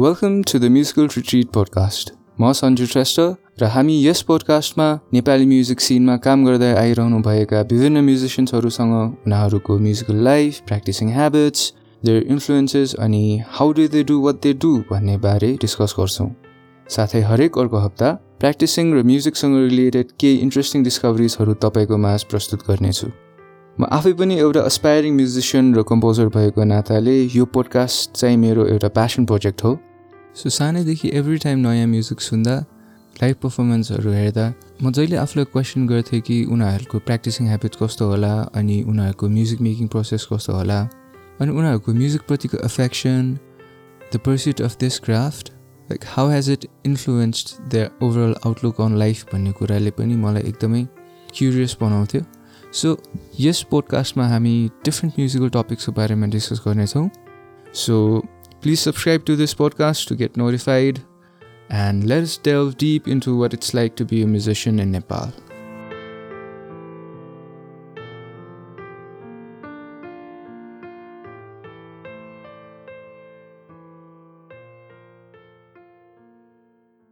Welcome to the musical retreat podcast म सन्जु श्रेष्ठ र हामी यस पोडकास्टमा नेपाली म्युजिक सिनमा काम गर्दै आइरहनु भएका विभिन्न म्युजिसियन्सहरूसँग उनीहरूको musical life practising habits their influences अनि how do they do what they do भन्ने बारे डिस्कस गर्छौँ। साथै हरेक अर्को हप्ता प्र्याक्टिसिङ र म्युजिकसँग रिलेटेड केही इन्ट्रेस्टिङ डिस्कभरिजहरू तपाईँको माझ प्रस्तुत गर्नेछु। म आफै पनि एउटा अस्पायरिङ म्युजिसियन र कम्पोजर भएको नाताले यो पोडकास्ट चाहिँ मेरो एउटा प्यासन प्रोजेक्ट हो। सो सानैदेखि एभ्री टाइम नयाँ म्युजिक सुन्दा लाइभ पर्फर्मेन्सहरू हेर्दा म जहिले आफूलाई क्वेसन गर्थेँ कि उनीहरूको प्र्याक्टिसिङ हेबिट कस्तो होला अनि उनीहरूको म्युजिक मेकिङ प्रोसेस कस्तो होला अनि उनीहरूको म्युजिकप्रतिको affection the pursuit of this craft like how has it influenced the overall outlook on life भन्ने कुराले पनि मलाई एकदमै क्युरियस बनाउँथ्यो। सो यस पोडकास्टमा हामी डिफ्रेन्ट म्युजिकल टपिक्सको बारेमा डिस्कस गर्नेछौँ so please subscribe to this podcast to get notified and let's delve deep into what it's like to be a musician in Nepal